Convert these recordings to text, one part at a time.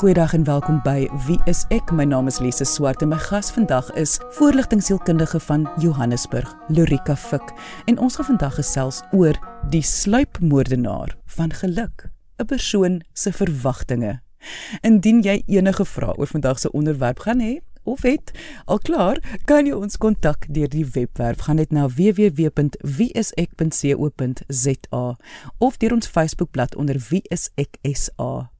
Goeiedag en welkom by Wie is ek? My naam is Lise Swart en my gas vandag is voorligtingsielkundige van Johannesburg, Lorika Fik. En ons gaan vandag gesels oor die sluipmoordenaar van geluk, 'n persoon se verwagtinge. Indien jy enige vrae oor vandag se onderwerp gaan hê, of het al klaar, kan jy ons kontak deur die webwerf. Gaan net na www.wieisek.co.za of deur ons Facebookblad onder Wie is ek SA.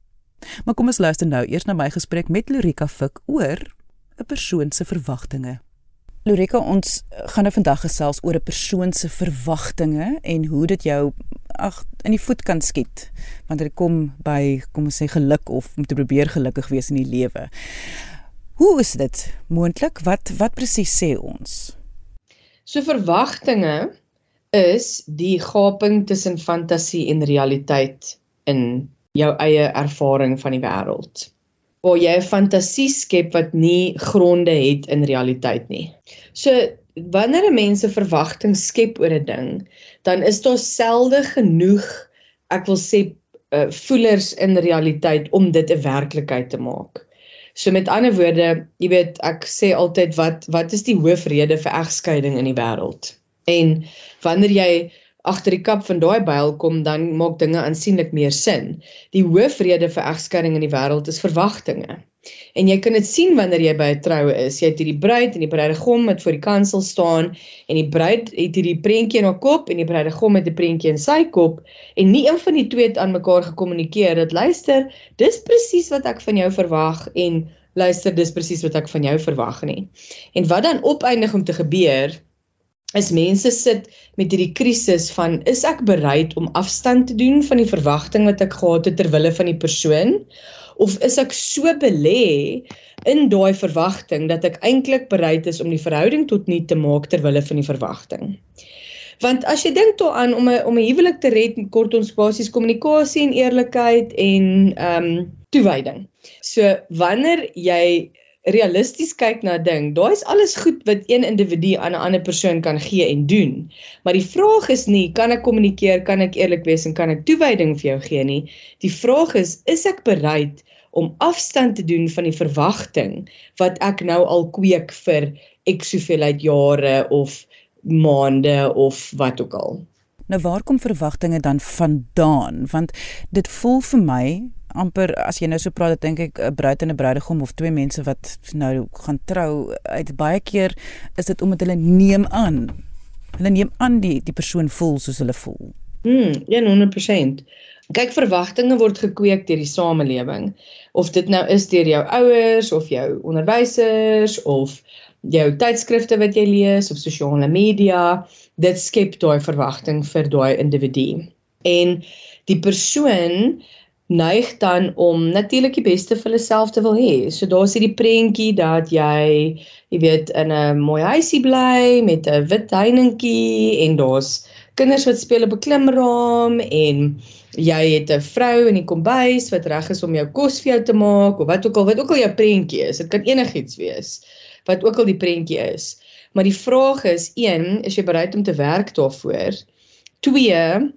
Maar kom ons luister nou eers na my gesprek met Lorika Fik oor 'n persoon se verwagtinge. Lorika, ons gaan nou vandag gesels oor 'n persoon se verwagtinge en hoe dit jou ag in die voet kan skiet wanneer dit kom by kom ons sê geluk of om te probeer gelukkig wees in die lewe. Hoe is dit moontlik? Wat wat presies sê ons? So verwagtinge is die gaping tussen fantasie en realiteit in jou eie ervaring van die wêreld. Waar jy 'n fantasie skep wat nie gronde het in realiteit nie. So wanneer 'n mens 'n verwagting skep oor 'n ding, dan is daar selde genoeg, ek wil sê, uh, voelers in realiteit om dit 'n werklikheid te maak. So met ander woorde, jy weet, ek sê altyd wat wat is die hoofrede vir egskeiding in die wêreld? En wanneer jy agter die kap van daai byl kom, dan maak dinge aansienlik meer sin. Die hoofrede vir egskeiding in die wêreld is verwagtinge. En jy kan dit sien wanneer jy by 'n troue is. Jy het hierdie bruid en die bruidegom wat voor die kansel staan en die bruid het hierdie prentjie in haar kop en die bruidegom het 'n prentjie in sy kop en nie een van die twee het aan mekaar gekommunikeer dat luister, dis presies wat ek van jou verwag en luister, dis presies wat ek van jou verwag nie. En wat dan opeindig om te gebeur is mense sit met hierdie krisis van is ek bereid om afstand te doen van die verwagting wat ek gehad het ter wille van die persoon of is ek so belê in daai verwagting dat ek eintlik bereid is om die verhouding tot nie te maak ter wille van die verwagting. Want as jy dink daaraan om 'n om 'n huwelik te red, kort ons basies kommunikasie en eerlikheid en ehm um, toewyding. So wanneer jy realisties kyk na 'n ding, daai is alles goed wat een individu aan 'n ander persoon kan gee en doen. Maar die vraag is nie kan ek kommunikeer, kan ek eerlik wees en kan ek toewyding vir jou gee nie. Die vraag is is ek bereid om afstand te doen van die verwagting wat ek nou al kweek vir ek soveel uit jare of maande of wat ook al. Nou waar kom verwagtinge dan vandaan? Want dit voel vir my amper as jy nou so praat, dink ek 'n bruid en 'n bruidegom of twee mense wat nou gaan trou, uit baie keer is dit omdat hulle neem aan. Hulle neem aan die die persoon voel soos hulle voel. Mm, 100%. Kyk, verwagtinge word gekweek deur die samelewing. Of dit nou is deur jou ouers of jou onderwysers of jou tydskrifte wat jy lees of sosiale media, dit skep daai verwagting vir daai individu. En die persoon neig dan om natuurlik die beste vir hulle self te wil hê. So daar's hierdie prentjie dat jy, jy weet, in 'n mooi huisie bly met 'n wit heiningkie en daar's kinders wat speel op 'n klimraam en jy het 'n vrou in die kombuis wat reg is om jou kos vir jou te maak of wat ook al wat ook al jou prentjie is. Dit kan enigiets wees wat ook al die prentjie is. Maar die vraag is: 1, is jy bereid om te werk daarvoor? 2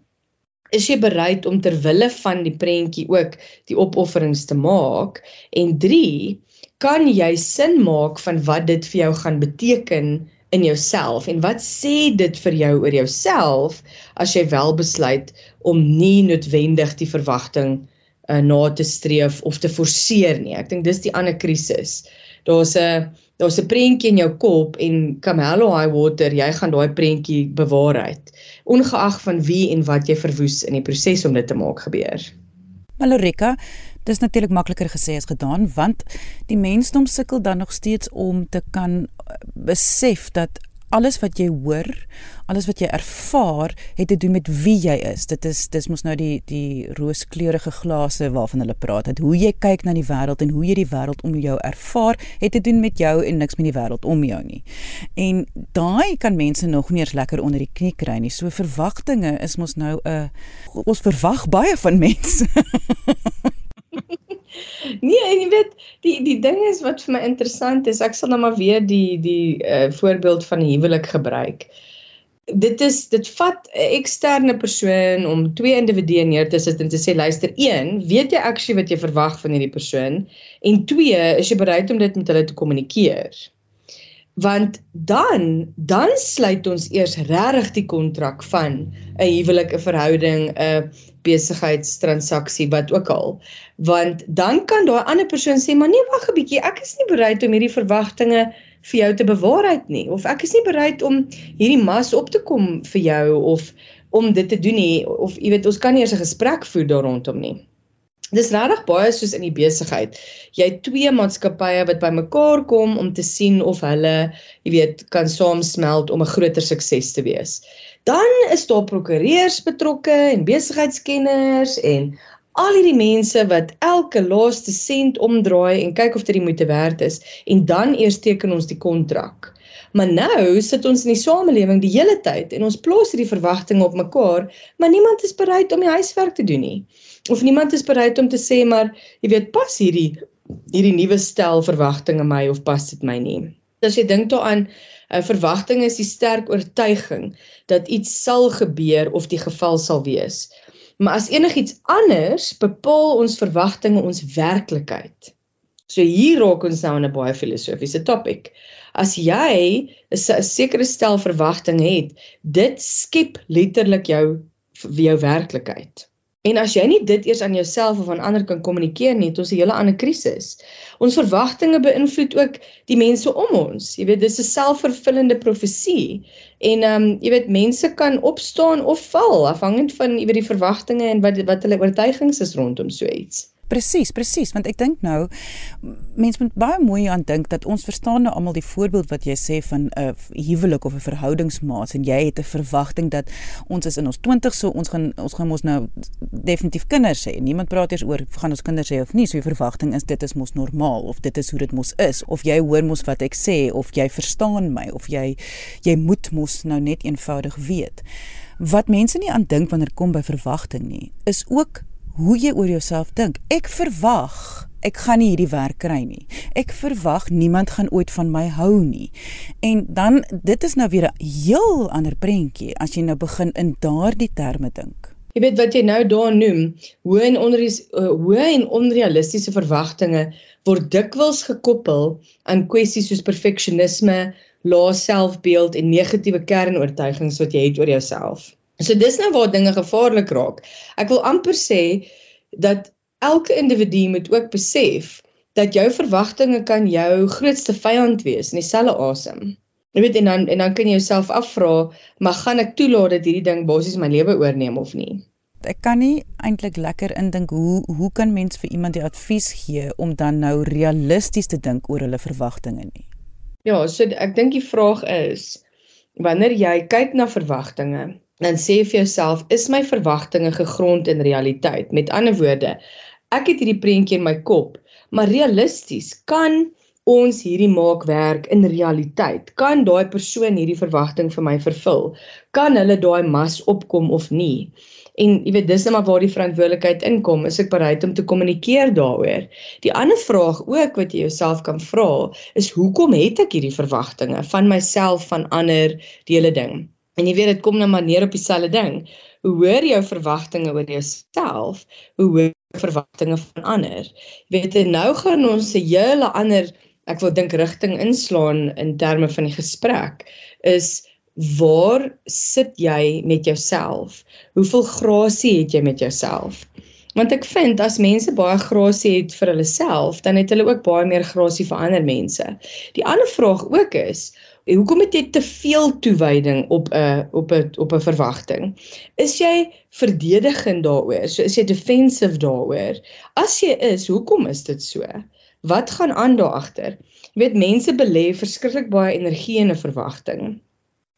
is jy bereid om ter wille van die prentjie ook die opofferings te maak? En 3 kan jy sin maak van wat dit vir jou gaan beteken in jouself? En wat sê dit vir jou oor jouself as jy wel besluit om nie noodwendig die verwagting uh, na te streef of te forceer nie? Ek dink dis die ander krisis. Daar's 'n daar's 'n prentjie in jou kop en Camelo High Water, jy gaan daai prentjie bewaarheid, ongeag van wie en wat jy verwoes in die proses om dit te maak gebeur. Malorika, dis natuurlik makliker gesê as gedaan want die mensdom sukkel dan nog steeds om te kan eh, besef dat alles wat jy hoor, alles wat jy ervaar, het te doen met wie jy is. Dit is dis mos nou die die rooskleurige glase waarvan hulle praat. Dat hoe jy kyk na die wêreld en hoe jy die wêreld om jou ervaar, het te doen met jou en niks met die wêreld om jou nie. En daai kan mense nog nie eens lekker onder die knie kry nie. So verwagtinge is mos nou 'n uh, ons verwag baie van mense. Nee, en jy weet, die die ding is wat vir my interessant is, ek sal nou maar weer die die uh voorbeeld van huwelik gebruik. dit is dit vat 'n eksterne persoon om twee individue neer te sit en te sê luister, een, weet jy actually wat jy verwag van hierdie persoon en twee, is jy bereid om dit met hulle te kommunikeer? Want dan dan sluit ons eers regtig die kontrak van 'n huwelik, 'n verhouding, 'n besigheidstransaksie wat ook al. Want dan kan daai ander persoon sê, "Maar nee, wag 'n bietjie, ek is nie bereid om hierdie verwagtinge vir jou te bewaarheid nie of ek is nie bereid om hierdie mas op te kom vir jou of om dit te doen nie of jy weet ons kan nie eers 'n gesprek voer daar rondom nie. Dis regtig baie soos in die besigheid. Jy het twee maatskappye wat bymekaar kom om te sien of hulle, jy weet, kan saamsmelt om 'n groter sukses te wees. Dan is daar prokureurs betrokke en besigheidskenners en al hierdie mense wat elke laaste sent omdraai en kyk of dit die moeite werd is en dan eers teken ons die kontrak. Maar nou sit ons in die samelewing die hele tyd en ons plaas hierdie verwagtinge op mekaar, maar niemand is bereid om die huiswerk te doen nie. Of niemand is bereid om te sê maar jy weet pas hierdie hierdie nuwe stel verwagtinge my of pas dit my nie. As jy dink daaraan 'n uh, verwagting is die sterk oortuiging dat iets sal gebeur of die geval sal wees. Maar as enigiets anders bepaal ons verwagtinge ons werklikheid. So hier raak ons nou 'n baie filosofiese topik. As jy 'n sekere stel verwagtinge het, dit skep letterlik jou jou werklikheid. En as jy nie dit eers aan jouself of aan ander kan kommunikeer nie, het ons 'n hele ander krisis. Ons verwagtinge beïnvloed ook die mense om ons. Jy weet, dis 'n selfvervullende profesie. En ehm um, jy weet, mense kan opstaan of val afhangend van jy weet die verwagtinge en wat wat hulle oortuigings is rondom so iets. Presies, presies, want ek dink nou mense moet baie mooi aan dink dat ons verstaan nou almal die voorbeeld wat jy sê van 'n huwelik of 'n verhoudingsmaat en jy het 'n verwagting dat ons is in ons 20 so ons gaan ons gaan mos nou definitief kinders hê. Niemand praat eers oor gaan ons kinders hê of nie. So die verwagting is dit is mos normaal of dit is hoe dit mos is of jy hoor mos wat ek sê of jy verstaan my of jy jy moet mos nou net eenvoudig weet. Wat mense nie aan dink wanneer kom by verwagting nie, is ook hoe jy oor jouself dink. Ek verwag ek gaan nie hierdie werk kry nie. Ek verwag niemand gaan ooit van my hou nie. En dan dit is nou weer 'n heel ander prentjie as jy nou begin in daardie terme dink. Jy weet wat jy nou daar noem, hoë en onreis uh, hoë en onrealistiese verwagtinge word dikwels gekoppel aan kwessies soos perfeksionisme, lae selfbeeld en negatiewe kernoortuigings wat jy het oor jouself. So dis nou waar dinge gevaarlik raak. Ek wil amper sê dat elke individu moet ook besef dat jou verwagtinge kan jou grootste vyand wees in dieselfde asem. Jy weet en dan en dan kan jy jouself afvra, maar gaan ek toelaat dat hierdie ding basies my lewe oorneem of nie? Ek kan nie eintlik lekker indink hoe hoe kan mens vir iemand die advies gee om dan nou realisties te dink oor hulle verwagtinge nie. Ja, so ek dink die vraag is wanneer jy kyk na verwagtinge, dan sê vir jouself, is my verwagtinge gegrond in realiteit? Met ander woorde, ek het hierdie prentjie in my kop, maar realisties kan ons hierdie maak werk in realiteit? Kan daai persoon hierdie verwagting vir my vervul? Kan hulle daai mas opkom of nie? En jy weet dis net maar waar die verantwoordelikheid inkom, is ek bereid om te kommunikeer daaroor. Die ander vraag ook wat jy jouself kan vra, is hoekom het ek hierdie verwagtinge van myself, van ander, die hele ding? En jy weet dit kom nou maar neer op dieselfde ding. Hoe hoor jou verwagtinge oor jouself, hoe jou verwagtinge van ander? Jy weet nou gaan ons 'n hele ander ek wil dink rigting inslaan in terme van die gesprek is waar sit jy met jouself? Hoeveel grasie het jy met jouself? Want ek vind as mense baie grasie het vir hulle self, dan het hulle ook baie meer grasie vir ander mense. Die ander vraag ook is, hoekom het jy te veel toewyding op 'n op 'n op 'n verwagting? Is jy verdedigend daaroor? So is jy defensive daaroor? As jy is, hoekom is dit so? Wat gaan aan daar agter? Jy weet mense belê verskriklik baie energie in 'n verwagting.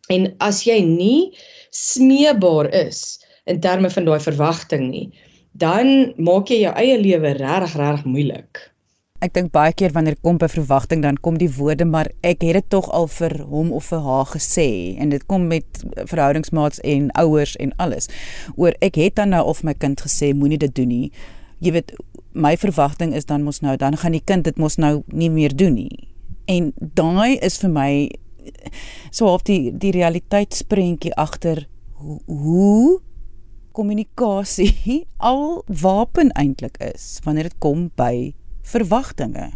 En as jy nie smeebaar is in terme van daai verwagting nie, dan maak jy jou eie lewe regtig regtig moeilik. Ek dink baie keer wanneer kom by verwagting dan kom die woorde maar ek het dit tog al vir hom of vir haar gesê en dit kom met verhoudingsmaats en ouers en alles. Oor ek het dan nou of my kind gesê moenie dit doen nie. Jy weet my verwagting is dan mos nou dan gaan die kind dit mos nou nie meer doen nie. En daai is vir my so half die die realiteitsprentjie agter hoe, hoe kommunikasie al wapen eintlik is wanneer dit kom by verwagtinge.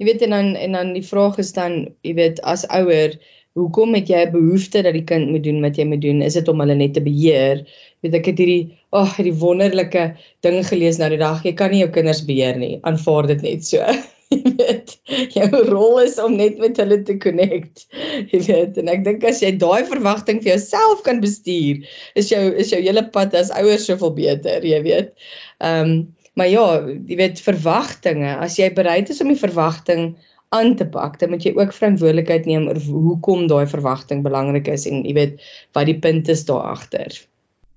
Jy weet en dan en dan die vraag is dan, jy weet as ouer, hoekom het jy 'n behoefte dat die kind moet doen wat jy moet doen? Is dit om hulle net te beheer? Weet ek het hierdie ag, oh, hierdie wonderlike ding gelees nou die dag. Jy kan nie jou kinders beheer nie. Aanvaar dit net so. jy weet jou rol is om net met hulle te connect jy weet en ek dink as jy daai verwagting vir jouself kan bestuur is jou is jou hele pad as ouers soveel beter jy weet ehm um, maar ja jy weet verwagtinge. As jy bereid is om die verwagting aan te pak dan moet jy ook verantwoordelikheid neem oor hoekom daai verwagting belangrik is en jy weet wat die punt is daar agter.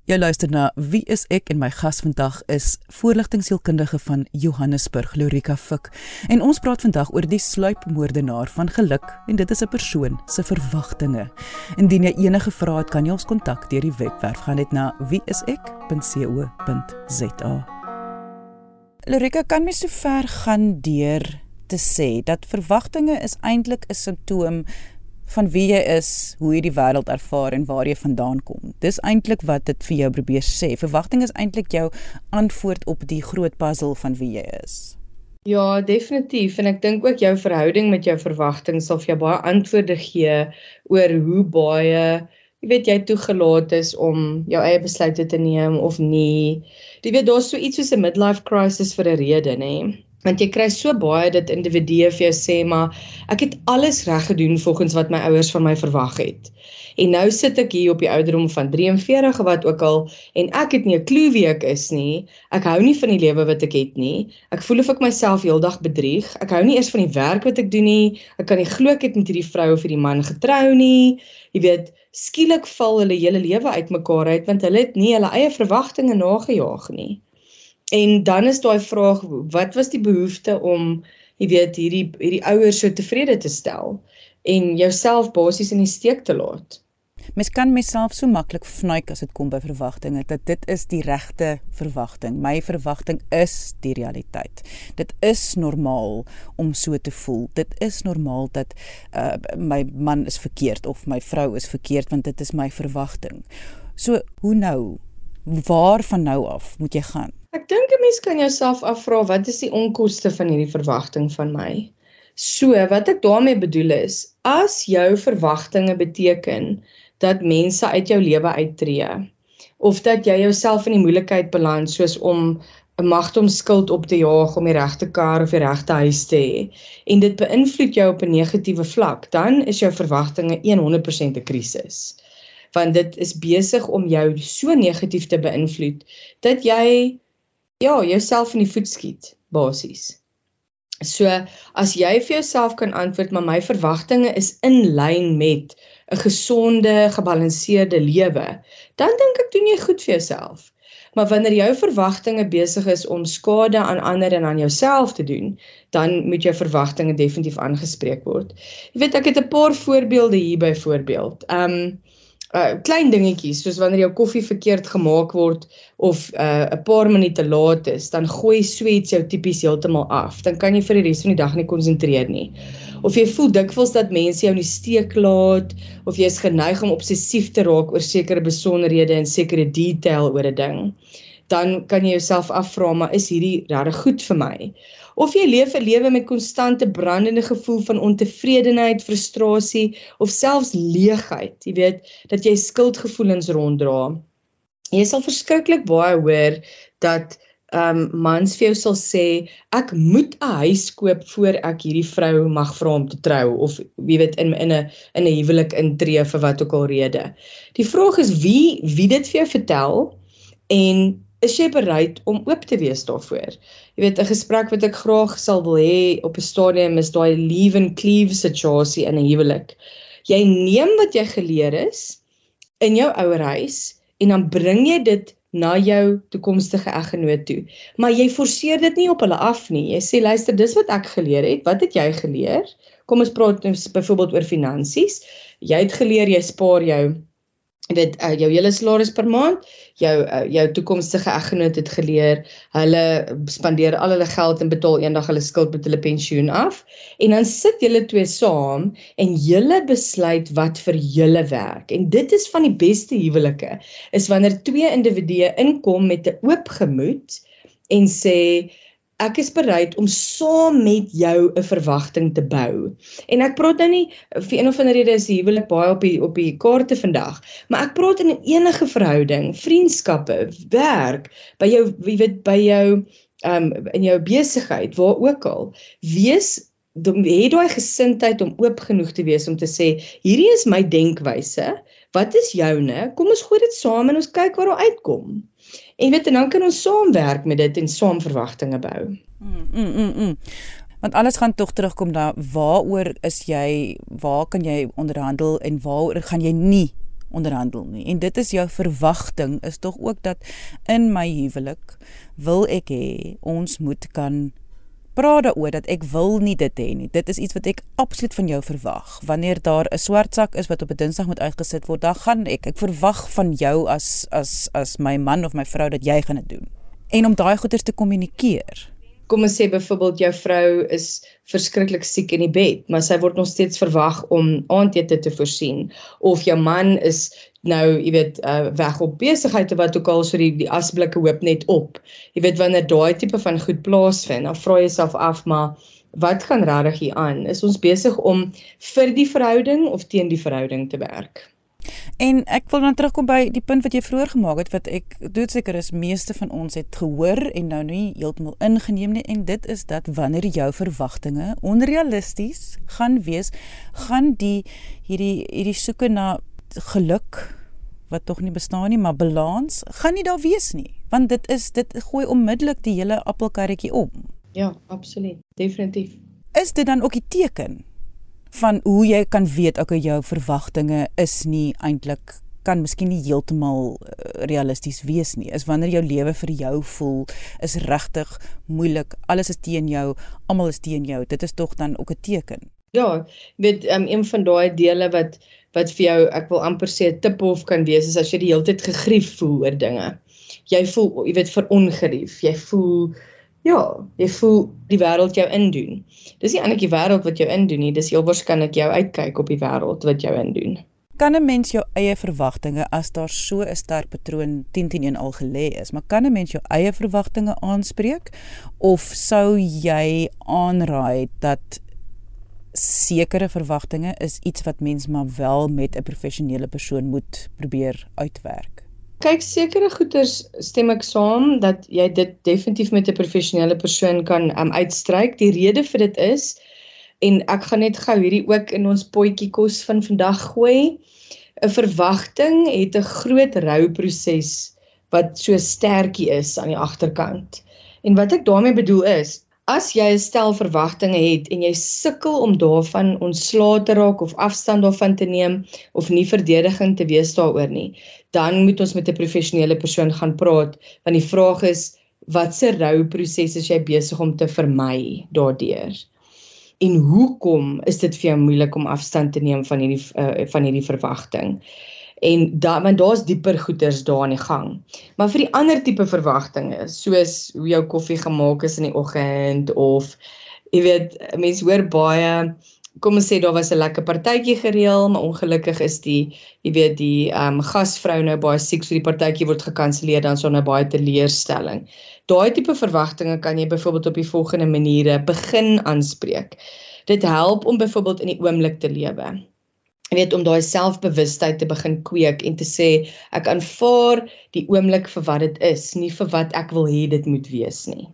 Jy luister na Wie is ek? En my gas vandag is voorligtingsielkundige van Johannesburg Lorika Fik. En ons praat vandag oor die sluipmoordenaar van geluk en dit is 'n persoon se verwagtinge. Indien jy enige vrae het kan jy ons kontak deur die webwerf. Gaan net na wieisek.co.za. Lorika kan my so ver gaan deur te sê dat verwagtinge is eintlik 'n simptoom van wie jy is, hoe jy die wêreld ervaar en waar jy vandaan kom. Dis eintlik wat dit vir jou probeer sê. Verwagting is eintlik jou antwoord op die groot puzzle van wie jy is. Ja, definitief en ek dink ook jou verhouding met jou verwagtinge sal vir jou baie antwoorde gee oor hoe baie jy weet jy toegelaat is om jou eie besluite te neem of nie. Jy weet daar's so iets soos 'n midlife crisis vir 'n rede, nê? Want jy kry so baie dat individue vir jou sê maar ek het alles reg gedoen volgens wat my ouers van my verwag het. En nou sit ek hier op die ouderdom van 43 of wat ook al en ek het nie 'n klou wie ek is nie. Ek hou nie van die lewe wat ek het nie. Ek voel of ek myself heeldag bedrieg. Ek hou nie eers van die werk wat ek doen nie. Ek kan nie glo ek het met hierdie vrou of hierdie man getrou nie. Jy weet, skielik val hulle hele lewe uitmekaar uit want hulle het nie hulle eie verwagtinge nagejaag nie. En dan is daai vraag, wat was die behoefte om, jy weet, hierdie hierdie ouers so tevrede te stel en jouself basies in die steek te laat? Mens kan myself so maklik vnuik as dit kom by verwagtinge dat dit is die regte verwagting. My verwagting is die realiteit. Dit is normaal om so te voel. Dit is normaal dat uh, my man is verkeerd of my vrou is verkeerd want dit is my verwagting. So, hoe nou? Waar van nou af moet jy gaan? Ek dink 'n mens kan jouself afvra wat is die onkoste van hierdie verwagting van my? So, wat ek daarmee bedoel is, as jou verwagtinge beteken dat mense uit jou lewe uittreë of dat jy jouself in die moeilikheid beland soos om 'n magtom skuld op te jaag om die regte kar of die regte huis te hê en dit beïnvloed jou op 'n negatiewe vlak, dan is jou verwagtinge 100% 'n krisis want dit is besig om jou so negatief te beïnvloed dat jy ja, jouself in die voet skiet basies. So as jy vir jouself kan antwoord maar my verwagtinge is in lyn met 'n gesonde, gebalanseerde lewe, dan dink ek doen jy goed vir jouself. Maar wanneer jou verwagtinge besig is om skade aan ander en aan jouself te doen, dan moet jou verwagtinge definitief aangespreek word. Jy weet ek het 'n paar voorbeelde hier byvoorbeeld. Ehm um, uh klein dingetjies soos wanneer jou koffie verkeerd gemaak word of uh 'n paar minute laat is, dan gooi sweet jou tipies heeltemal af. Dan kan jy vir die res van die dag nie konsentreer nie. Of jy voel dikwels dat mense jou in die steek laat of jy is geneig om obsessief te raak oor sekere besonderhede en sekere detail oor 'n ding. Dan kan jy jouself afvra, maar is hierdie regtig goed vir my? Of jy leef 'n lewe met konstante brandende gevoel van ontevredenheid, frustrasie of selfs leegheid, jy weet, dat jy skuldgevoelens ronddra. Jy sal verskriklik baie hoor dat um mans vir jou sal sê ek moet 'n huis koop voor ek hierdie vrou mag vra om te trou of wie weet in in 'n in 'n huwelik intree vir wat ook al rede. Die vraag is wie wie dit vir jou vertel en is jy bereid om oop te wees daarvoor? Jy weet 'n gesprek wat ek graag sal wil hê op 'n stadium is daai leave and cleave situasie in 'n huwelik. Jy neem wat jy geleer is in jou ouerhuis en dan bring jy dit na jou toekomstige eggenoot toe. Maar jy forceer dit nie op hulle af nie. Jy sê luister, dis wat ek geleer het. Wat het jy geleer? Kom ons praat byvoorbeeld oor finansies. Jy het geleer jy spaar jou weet uh, jou hele salaris per maand, jou uh, jou toekomstige eggenoot het geleer, hulle spandeer al hulle geld en betaal eendag hulle skuld met hulle pensioen af en dan sit julle twee saam en julle besluit wat vir julle werk. En dit is van die beste huwelike is wanneer twee individue inkom met 'n oop gemoed en sê ek is bereid om saam met jou 'n verwagting te bou. En ek praat nou nie vir een of ander rede is huwelik baie op die op die kaarte vandag, maar ek praat in enige verhouding, vriendskappe, werk, by jou wie weet by jou um in jou besigheid, waar ook al, wees het daai gesindheid om oop genoeg te wees om te sê hierdie is my denkwyse, wat is joune? Kom ons gooi dit saam en ons kyk waar dit uitkom. En weet en dan kan ons saamwerk met dit en saam verwagtinge bou. Mm, mm, mm, mm. Want alles gaan tog terugkom na waaroor is jy, waar kan jy onderhandel en waaroor gaan jy nie onderhandel nie. En dit is jou verwagting is tog ook dat in my huwelik wil ek hê ons moet kan praat daaroor dat ek wil nie dit hê nie. Dit is iets wat ek absoluut van jou verwag. Wanneer daar 'n swart sak is wat op 'n Dinsdag moet uitgesit word, dan gaan ek ek verwag van jou as as as my man of my vrou dat jy gaan dit doen. En om daai goeders te kommunikeer kom ons sê byvoorbeeld jou vrou is verskriklik siek in die bed, maar sy word nog steeds verwag om aandete te voorsien of jou man is nou, jy weet, uh, weg op besigheid of wat ook al so die, die asblikke hoop net op. Jy weet wanneer daai tipe van goed plaasvind, dan vra jy jouself af maar wat gaan regtig hier aan? Is ons besig om vir die verhouding of teen die verhouding te werk? En ek wil dan terugkom by die punt wat jy vroeër gemaak het wat ek doodseker is meeste van ons het gehoor en nou nie heeltemal ingeneem nie en dit is dat wanneer jou verwagtinge onrealisties gaan wees, gaan die hierdie hierdie soeke na geluk wat tog nie bestaan nie, maar balans gaan nie daar wees nie, want dit is dit gooi onmiddellik die hele appelkarretjie om. Ja, absoluut, definitief. Is dit dan ook die teken van hoe jy kan weet okay jou verwagtinge is nie eintlik kan miskien nie heeltemal eh, realisties wees nie. Is wanneer jou lewe vir jou voel is regtig moeilik. Alles is teen jou, almal is teen jou. Dit is tog dan ook 'n teken. Ja, weet um, een van daai dele wat wat vir jou ek wil amper sê 'n tip of kan wees is as jy die hele tyd gegrief voel oor dinge. Jy voel jy weet verongerief. Jy voel ja, jy voel die wêreld jou indoen. Dis nie eintlik die wêreld wat jou indoen nie, dis heel waarskynlik jou uitkyk op die wêreld wat jou indoen. Kan 'n mens jou eie verwagtinge as daar so 'n sterk patroon 10-10-1 al gelê is, maar kan 'n mens jou eie verwagtinge aanspreek of sou jy aanraai dat sekere verwagtinge is iets wat mens maar wel met 'n professionele persoon moet probeer uitwerk? Kyk, sekere goeters stem ek saam dat jy dit definitief met 'n professionele persoon kan um, uitstryk. Die rede vir dit is en ek gaan net gou hierdie ook in ons potjie kos van vandag gooi. 'n Verwagting het 'n groot rouproses wat so sterkie is aan die agterkant. En wat ek daarmee bedoel is, As jy 'n stel verwagtinge het en jy sukkel om daarvan ontslae te raak of afstand daarvan te neem of nie verdediging te wees daaroor nie, dan moet ons met 'n professionele persoon gaan praat want die vraag is watse rouproses is jy besig om te vermy daardeur? En hoekom is dit vir jou moeilik om afstand te neem van hierdie uh, van hierdie verwagting? en da want daar's dieper goeters daar aan die gang. Maar vir die ander tipe verwagtinge, soos hoe jou koffie gemaak is in die oggend of jy weet, mense hoor baie kom ons sê daar was 'n lekker partytjie gereël, maar ongelukkig is die jy weet die ehm um, gasvrou nou baie siek, so die partytjie word gekanselleer dan sonder baie teleurstelling. Daai tipe verwagtinge kan jy byvoorbeeld op die volgende maniere begin aanspreek. Dit help om byvoorbeeld in die oomblik te lewe weet om daai selfbewustheid te begin kweek en te sê ek aanvaar die oomblik vir wat dit is, nie vir wat ek wil hê dit moet wees nie.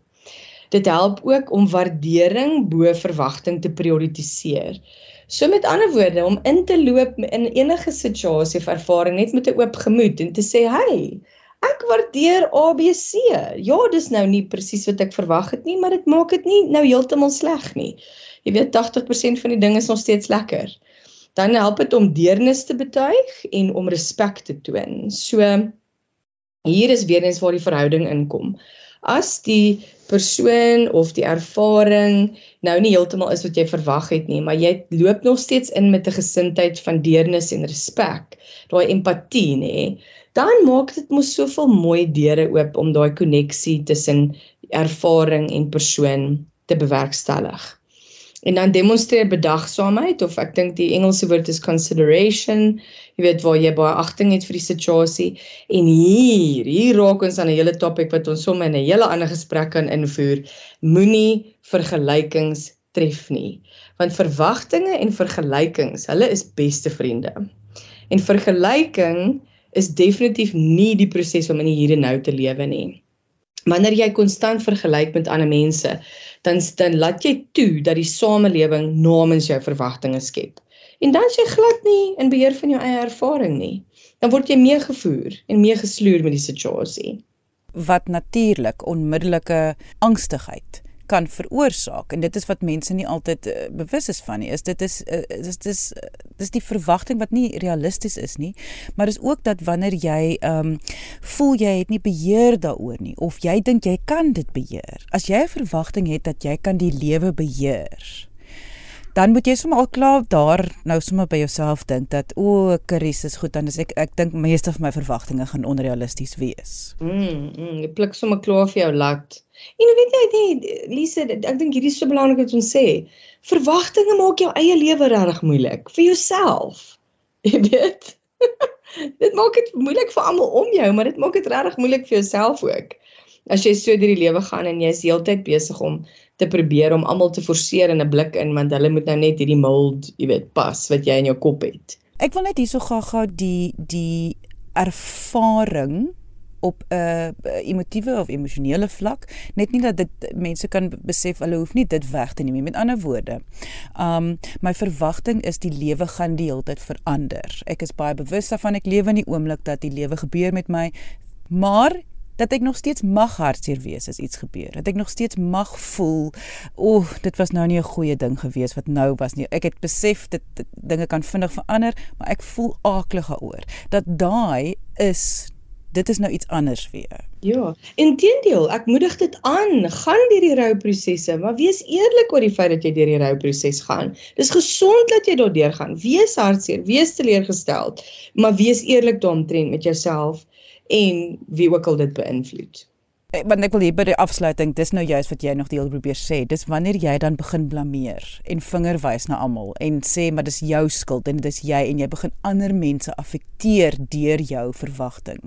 Dit help ook om waardering bo verwagting te prioritiseer. So met ander woorde om in te loop in enige situasie of ervaring net met 'n oop gemoed en te sê, "Hey, ek waardeer ABC. Ja, dis nou nie presies wat ek verwag het nie, maar dit maak dit nie nou heeltemal sleg nie. Jy weet 80% van die dinge is nog steeds lekker." dan help dit om deernis te betuig en om respek te toon. So hier is weer eens waar die verhouding inkom. As die persoon of die ervaring nou nie heeltemal is wat jy verwag het nie, maar jy loop nog steeds in met 'n gesindheid van deernis en respek, daai empatie nê, dan maak dit mos soveel mooi deure oop om daai koneksie tussen ervaring en persoon te bewerkstellig en dan demonstreer bedagsaamheid of ek dink die Engelse woord is consideration. Jy weet waar jy baie agting het vir die situasie. En hier hier raak ons aan 'n hele topik wat ons sommer in 'n hele ander gesprek kan invoer. Moenie vergelykings tref nie want verwagtinge en vergelykings hulle is beste vriende. En vergelyking is definitief nie die proses om in die hier en nou te lewe nie. Wanneer jy konstant vergelyk met ander mense dan dan laat jy toe dat die samelewing namens jou verwagtinge skep. En dan is jy glad nie in beheer van jou eie ervaring nie. Dan word jy meegevoer en meegesloer met die situasie. Wat natuurlik onmiddellike angstigheid kan veroorsaak en dit is wat mense nie altyd uh, bewus is van nie is dit is uh, dis dis dis die verwagting wat nie realisties is nie maar dis ook dat wanneer jy ehm um, voel jy het nie beheer daaroor nie of jy dink jy kan dit beheer as jy 'n verwagting het dat jy kan die lewe beheer dan moet jy sommer al klaar daar nou sommer by jouself dink dat o, oh, Karis is goed dan is ek ek dink meeste van my verwagtinge gaan onrealisties wees. Mm, mm jy pluk sommer klaar vir jou lat. En weet jy nee, Lise, ek dink hierdie is so belangrik wat ons sê. Verwagtinge maak jou eie lewe regtig moeilik vir jouself. Jy weet. dit maak dit moeilik vir almal om jou, maar dit maak dit regtig moeilik vir jouself ook. As jy so deur die lewe gaan en jy is heeltyd besig om te probeer om almal te forceer in 'n blik in want hulle moet nou net hierdie mold, jy weet, pas wat jy in jou kop het. Ek wil net hierso gou-gou die die ervaring op 'n uh, emotiewe of emosionele vlak net nie dat dit mense kan besef hulle hoef nie dit weg te neem nie met ander woorde. Um my verwagting is die lewe gaan die hele tyd verander. Ek is baie bewus daarvan ek lewe in die oomblik dat die lewe gebeur met my maar dat ek nog steeds mag hartseer wees as iets gebeur. Dat ek nog steeds mag voel, o, oh, dit was nou nie 'n goeie ding gewees wat nou was nie. Ek het besef dit, dit dinge kan vinnig verander, maar ek voel aaklig daaroor. Dat daai is dit is nou iets anders weer. Ja, inteendeel, ek moedig dit aan. Gaan deur die rouprosesse, maar wees eerlik oor die feit dat jy deur die rouproses gaan. Dis gesond dat jy daardeur gaan. Wees hartseer, wees teleurgesteld, maar wees eerlik daaromtrent met jouself en wie ook al dit beïnvloed. Want ek wil hier by die afsluiting, dis nou juist wat jy nog deel probeer sê. Dis wanneer jy dan begin blameer en vinger wys na almal en sê maar dis jou skuld en dit is jy en jy begin ander mense affekteer deur jou verwagting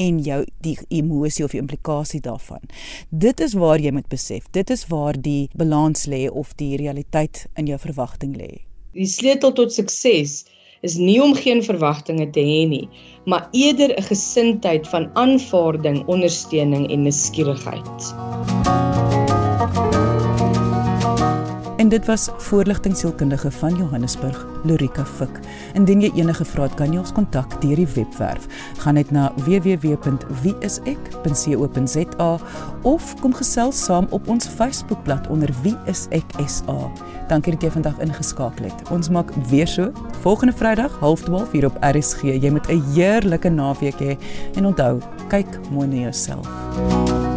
en jou die emosie of die implikasie daarvan. Dit is waar jy moet besef. Dit is waar die balans lê of die realiteit in jou verwagting lê. Die sleutel tot sukses is nie om geen verwagtinge te hê nie, maar eerder 'n gesindheid van aanvaarding, ondersteuning en nuuskierigheid. En dit was voorligting sielkundige van Johannesburg, Lorika Fik. Indien jy enige vrae het, kan jy ons kontak deur die webwerf. Gaan net na www.wieisek.co.za of kom gesels saam op ons Facebookblad onder wieiseksa. Dankie dat jy vandag ingeskakel het. Ons maak weer so volgende Vrydag 12:30 hier op RSG. Jy moet 'n heerlike naweek hê en onthou, kyk mooi na jouself.